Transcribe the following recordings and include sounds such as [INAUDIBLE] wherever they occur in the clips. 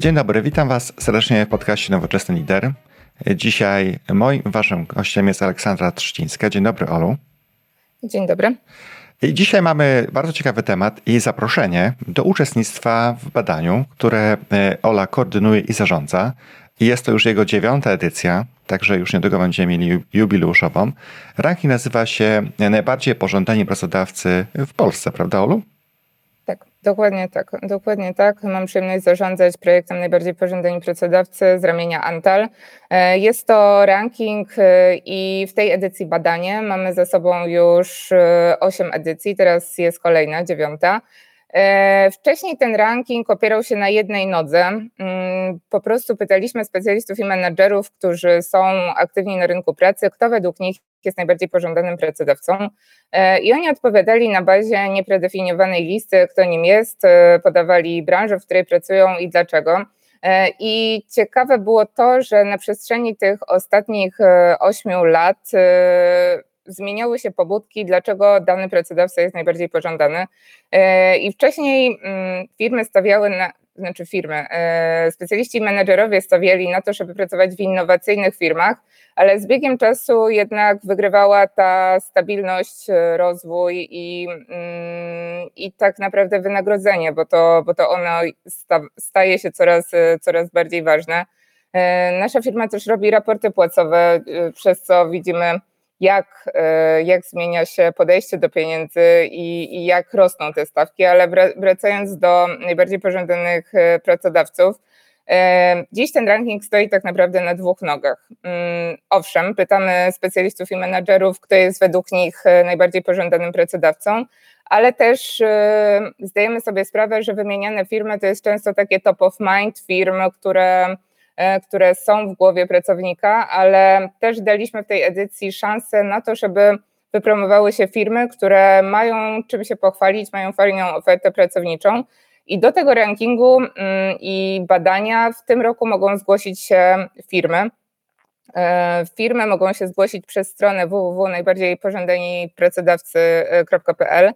Dzień dobry, witam Was serdecznie w podcaście Nowoczesny Lider. Dzisiaj moim waszym gościem jest Aleksandra Trzcińska. Dzień dobry, Olu. Dzień dobry. I dzisiaj mamy bardzo ciekawy temat i zaproszenie do uczestnictwa w badaniu, które e, Ola koordynuje i zarządza. I jest to już jego dziewiąta edycja, także już niedługo będziemy mieli jubileuszową. Ranking nazywa się Najbardziej pożądani pracodawcy w Polsce, prawda, Olu? Dokładnie tak, dokładnie tak. Mam przyjemność zarządzać projektem Najbardziej Pożądani Pracodawcy z ramienia Antal. E, jest to ranking e, i w tej edycji badanie. Mamy za sobą już 8 e, edycji, teraz jest kolejna, dziewiąta. Wcześniej ten ranking opierał się na jednej nodze. Mm, po prostu pytaliśmy specjalistów i menadżerów, którzy są aktywni na rynku pracy, kto według nich jest najbardziej pożądanym pracodawcą. E, I oni odpowiadali na bazie niepredefiniowanej listy, kto nim jest, e, podawali branżę, w której pracują i dlaczego. E, I ciekawe było to, że na przestrzeni tych ostatnich ośmiu lat zmieniały się pobudki, dlaczego dany pracodawca jest najbardziej pożądany. I wcześniej mm, firmy stawiały na, znaczy firmy, specjaliści i menedżerowie stawiali na to, żeby pracować w innowacyjnych firmach, ale z biegiem czasu jednak wygrywała ta stabilność, e, rozwój i, mm, i tak naprawdę wynagrodzenie, bo to, bo to ono staje się coraz, e, coraz bardziej ważne. E, nasza firma też robi raporty płacowe, przez co widzimy, jak, jak zmienia się podejście do pieniędzy i, i jak rosną te stawki, ale wracając do najbardziej pożądanych pracodawców, Dziś ten ranking stoi tak naprawdę na dwóch nogach. Mm, owszem, pytamy specjalistów i menadżerów, kto jest według nich e, najbardziej pożądanym pracodawcą, ale też e, zdajemy sobie sprawę, że wymieniane firmy to jest często takie top of mind firm, które, e, które są w głowie pracownika, ale też daliśmy w tej edycji szansę na to, żeby wypromowały się firmy, które mają czym się pochwalić, mają fajną ofertę pracowniczą i do tego rankingu mm, i badania w tym roku mogą zgłosić się firmy. E, firmy mogą się zgłosić przez stronę www.najbardziejpożądanipracodawcy.pl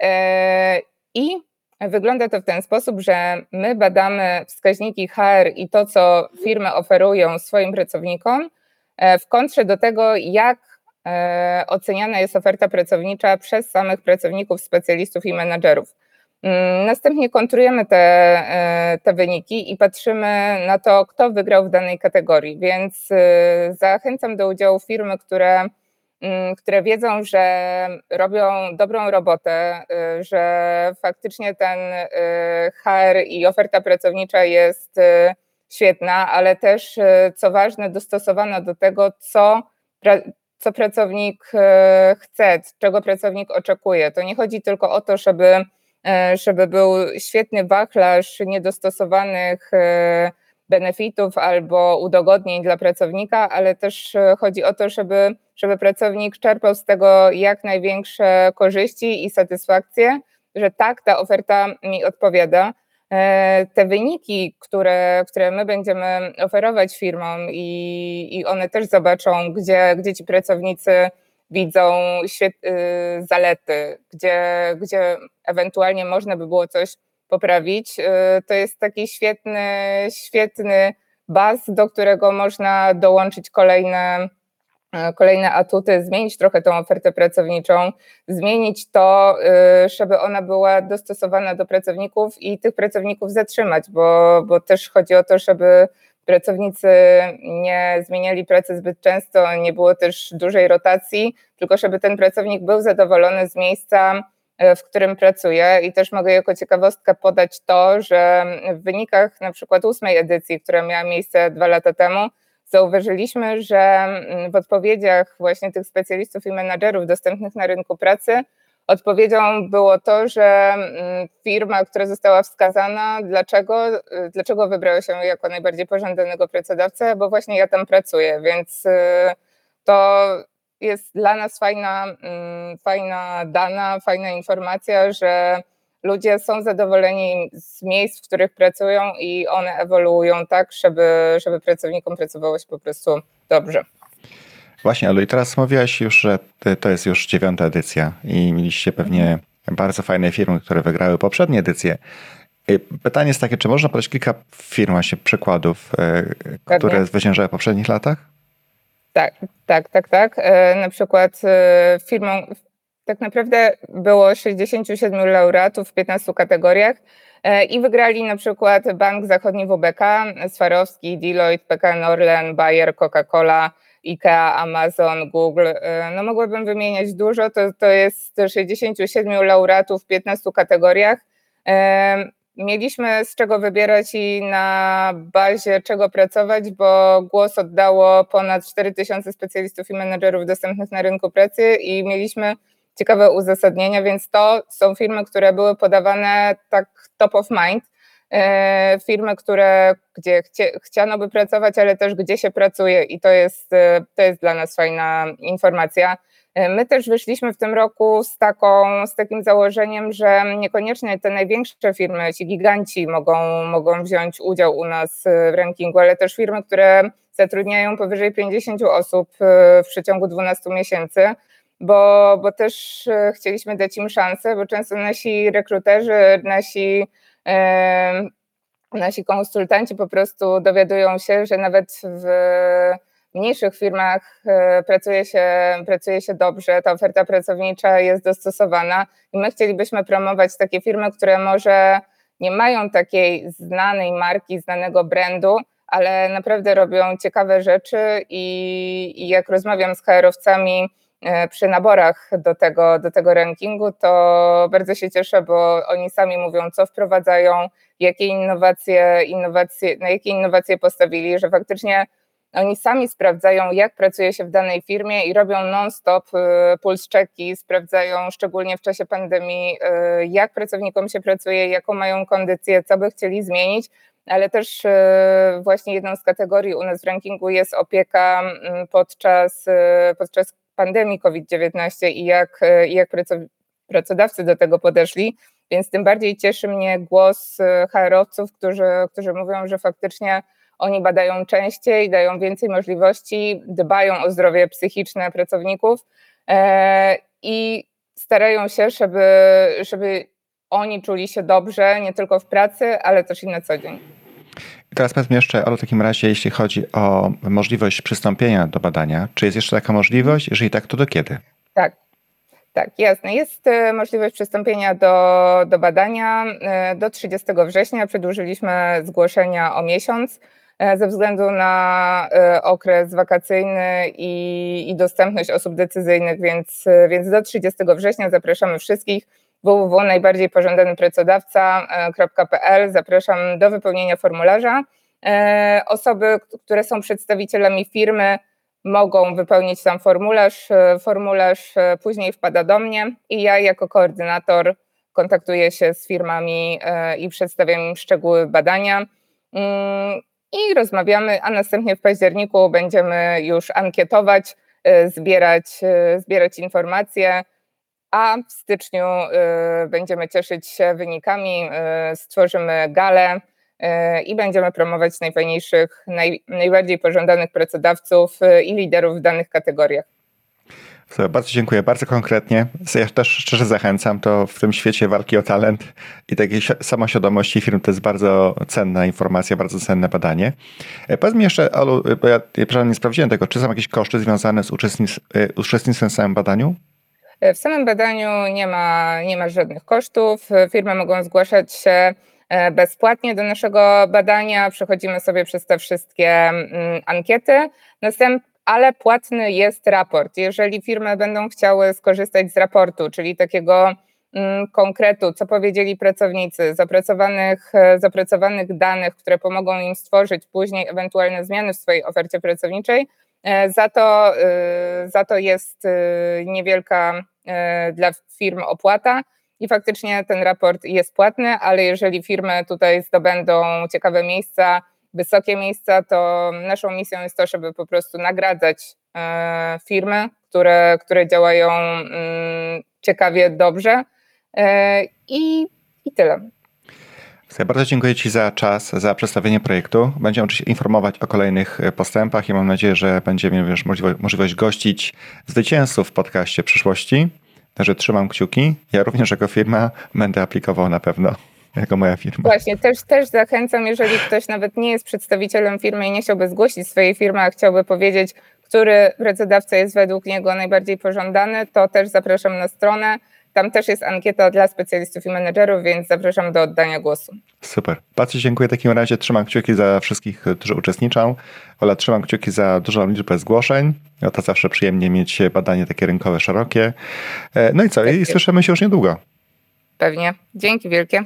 e, i wygląda to w ten sposób, że my badamy wskaźniki HR i to, co firmy oferują swoim pracownikom e, w kontrze do tego, jak oceniana jest oferta pracownicza przez samych pracowników, specjalistów i menadżerów. Mm, następnie kontrujemy te, e, te wyniki i patrzymy na to, kto wygrał w danej kategorii. Więc e, zachęcam do udziału firmy, które, które wiedzą, że robią dobrą robotę, e, że faktycznie ten HR i oferta pracownicza jest świetna, ale też, co ważne, dostosowana do tego, co, co pracownik chce, czego pracownik oczekuje. To nie chodzi tylko o to, żeby żeby był świetny wachlarz niedostosowanych benefitów albo udogodnień dla pracownika, ale też e, chodzi o to, żeby, żeby pracownik czerpał z tego jak największe korzyści i satysfakcję, że tak, ta oferta mi odpowiada. Te wyniki, które, które my będziemy oferować firmom i, i one też zobaczą, gdzie, gdzie ci pracownicy widzą świet, y, zalety, gdzie, gdzie ewentualnie można by było coś poprawić. Y, to jest taki świetny, świetny baz, do którego można dołączyć kolejne, y, kolejne atuty, zmienić trochę tą ofertę pracowniczą, zmienić to, żeby ona była dostosowana do pracowników i tych pracowników zatrzymać, bo, bo też chodzi o to, żeby pracownicy nie zmieniali pracy zbyt często, nie było też dużej rotacji, tylko żeby ten pracownik był zadowolony z miejsca, w którym pracuje. I też mogę jako ciekawostkę podać to, że w wynikach na przykład ósmej edycji, która miała miejsce dwa lata temu, zauważyliśmy, że mm, w odpowiedziach właśnie tych specjalistów i menadżerów dostępnych na rynku pracy Odpowiedzią było to, że mm, firma, która została wskazana, dlaczego, y, dlaczego wybrała się jako najbardziej pożądanego pracodawcę, bo właśnie ja tam pracuję, więc y, to jest dla nas fajna, mm, fajna dana, fajna informacja, że ludzie są zadowoleni z miejsc, w których pracują i one ewoluują tak, żeby, żeby pracownikom pracowało się po prostu dobrze. Właśnie, ale i teraz mówiłaś już, że to jest już dziewiąta edycja i mieliście pewnie bardzo fajne firmy, które wygrały poprzednie edycje. Pytanie jest takie, czy można podać kilka firm, właśnie przykładów, Pewnie. które zwyciężały w poprzednich latach? Tak, tak, tak, tak. Na przykład firmą, tak naprawdę było 67 laureatów w 15 kategoriach i wygrali na przykład Bank Zachodni WBK, Swarowski, Deloitte, PKN Orlen, Bayer, Coca-Cola, IKEA, Amazon, Google. No mogłabym wymieniać dużo, to, to jest 67 laureatów w 15 kategoriach. Mieliśmy z czego wybierać i na bazie czego pracować, bo głos oddało ponad 4000 specjalistów i menedżerów dostępnych na rynku pracy i mieliśmy ciekawe uzasadnienia, więc to są firmy, które były podawane tak top of mind. E, firmy, które, gdzie chcie, chciano by pracować, ale też gdzie się pracuje i to jest, e, to jest dla nas fajna informacja. E, my też wyszliśmy w tym roku z, taką, z takim założeniem, że niekoniecznie te największe firmy, ci giganci mogą, mogą wziąć udział u nas w rankingu, ale też firmy, które zatrudniają powyżej 50 osób w przeciągu 12 miesięcy, bo, bo też chcieliśmy dać im szansę, bo często nasi rekruterzy, nasi nasi konsultanci po prostu dowiadują się, że nawet w mniejszych firmach e, pracuje się, pracuje się dobrze, ta oferta pracownicza jest dostosowana i my chcielibyśmy promować takie firmy, które może nie mają takiej znanej marki, znanego brandu, ale naprawdę robią ciekawe rzeczy i, i jak rozmawiam z HR-owcami, przy naborach do tego, do tego rankingu, to bardzo się cieszę, bo oni sami mówią, co wprowadzają, jakie innowacje, innowacje, na jakie innowacje postawili, że faktycznie oni sami sprawdzają, jak pracuje się w danej firmie i robią non-stop e, puls checki, sprawdzają szczególnie w czasie pandemii, e, jak pracownikom się pracuje, jaką mają kondycję, co by chcieli zmienić, ale też właśnie jedną z kategorii u nas w rankingu jest opieka podczas, podczas pandemii COVID-19 i jak, e, jak pracodawcy do tego podeszli, więc tym bardziej cieszy mnie głos e, HR-owców, którzy, którzy mówią, że faktycznie oni badają częściej, dają więcej możliwości, dbają o zdrowie psychiczne pracowników e, i starają się, żeby, żeby oni czuli się dobrze nie tylko w pracy, ale też i na co dzień. Teraz jeszcze, w takim razie, jeśli chodzi o możliwość przystąpienia do badania, czy jest jeszcze taka możliwość? Jeżeli tak, to do kiedy? Tak, tak, jasne. Jest e, możliwość przystąpienia do, do badania. E, do 30 września przedłużyliśmy zgłoszenia o miesiąc e, ze względu na okres wakacyjny i, i dostępność osób decyzyjnych, więc, więc do 30 września zapraszamy wszystkich www.najbardziejpożądanypracodawca.pl. Zapraszam do wypełnienia formularza. E, osoby, które są przedstawicielami firmy, mogą wypełnić tam formularz. E, formularz e, później wpada do mnie i ja jako koordynator kontaktuję się z firmami i przedstawiam im szczegóły badania. Mm, I rozmawiamy, a następnie w październiku będziemy już ankietować, zbierać, zbierać informacje a w styczniu y, będziemy cieszyć się wynikami, y, stworzymy galę y, i będziemy promować najfajniejszych, naj, najbardziej pożądanych pracodawców i liderów w danych kategoriach. Bardzo dziękuję, bardzo konkretnie. Ja też szczerze zachęcam, to w tym świecie walki o talent i takiej samoświadomości firm to jest bardzo cenna informacja, bardzo cenne badanie. E, powiedz mi jeszcze, Olu, bo ja, nie sprawdziłem tego, czy są jakieś koszty związane z uczestnictwem w samym badaniu? E, w samym badaniu nie ma, nie ma żadnych kosztów. Firmy mogą zgłaszać się e, bezpłatnie do naszego badania. Przechodzimy sobie przez te wszystkie mm, ankiety. Następ, ale płatny jest raport. Jeżeli firmy będą chciały skorzystać z raportu, czyli takiego mm, konkretu, co powiedzieli pracownicy, zapracowanych, e, zapracowanych danych, które pomogą im stworzyć później ewentualne zmiany w swojej ofercie pracowniczej, E, za to, e, za to jest e, niewielka dla firm opłata i faktycznie ten raport jest płatny, ale jeżeli firmy tutaj zdobędą ciekawe miejsca, wysokie miejsca, to naszą misją jest to, żeby po prostu nagradzać firmy, które, które działają mm, ciekawie, dobrze i, i tyle. Bardzo dziękuję Ci za czas, za przedstawienie projektu. Będziemy oczywiście informować o kolejnych e, postępach i mam nadzieję, że będziemy mieli możliwość, gościć zwycięzców w podcaście przyszłości. Także trzymam kciuki. Ja również jako firma będę aplikował na pewno. [LAUGHS] jako moja firma. Właśnie, też, też zachęcam, jeżeli ktoś nawet nie jest przedstawicielem firmy i nie chciałby zgłosić swojej firmy, a chciałby powiedzieć, który pracodawca jest według niego najbardziej pożądany, to też zapraszam na stronę. Tam też jest ankieta dla specjalistów i menedżerów, więc zapraszam do oddania głosu. Super. Bardzo dziękuję w takim razie. Trzymam kciuki za wszystkich, którzy uczestniczą. Ola, trzymam kciuki za dużą liczbę zgłoszeń. No to zawsze przyjemnie mieć badanie takie rynkowe, szerokie. E, no i co? I słyszymy się już niedługo. Pewnie. Dzięki wielkie.